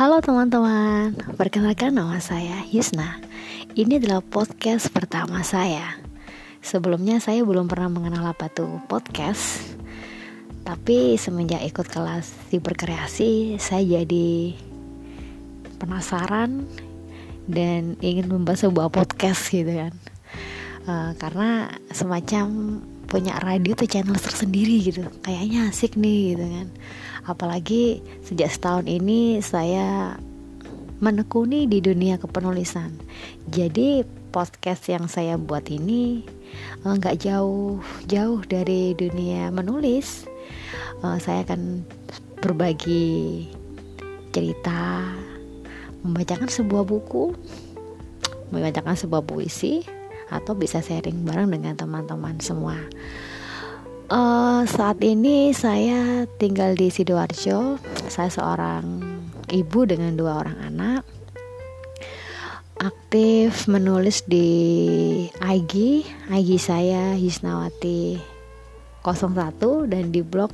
Halo teman-teman, perkenalkan nama saya Yusna. Ini adalah podcast pertama saya. Sebelumnya saya belum pernah mengenal apa tuh podcast. Tapi semenjak ikut kelas di berkreasi, saya jadi penasaran dan ingin membuat sebuah podcast gitu kan. Uh, karena semacam punya radio tuh channel tersendiri gitu. Kayaknya asik nih gitu kan. Apalagi sejak setahun ini saya menekuni di dunia kepenulisan. Jadi podcast yang saya buat ini eh, nggak uh, jauh jauh dari dunia menulis. Uh, saya akan berbagi cerita membacakan sebuah buku membacakan sebuah puisi atau bisa sharing bareng dengan teman-teman semua. Uh, saat ini saya tinggal di sidoarjo. Saya seorang ibu dengan dua orang anak. Aktif menulis di IG, IG saya Yusnawati 01 dan di blog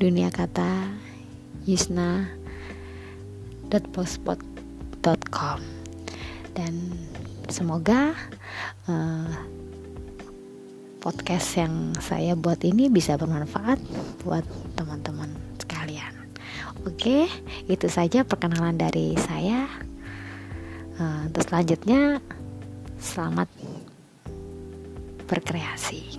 dunia kata yusna.blogspot.com dan semoga uh, podcast yang saya buat ini bisa bermanfaat buat teman-teman sekalian. Oke, itu saja perkenalan dari saya. Uh, untuk selanjutnya, selamat berkreasi.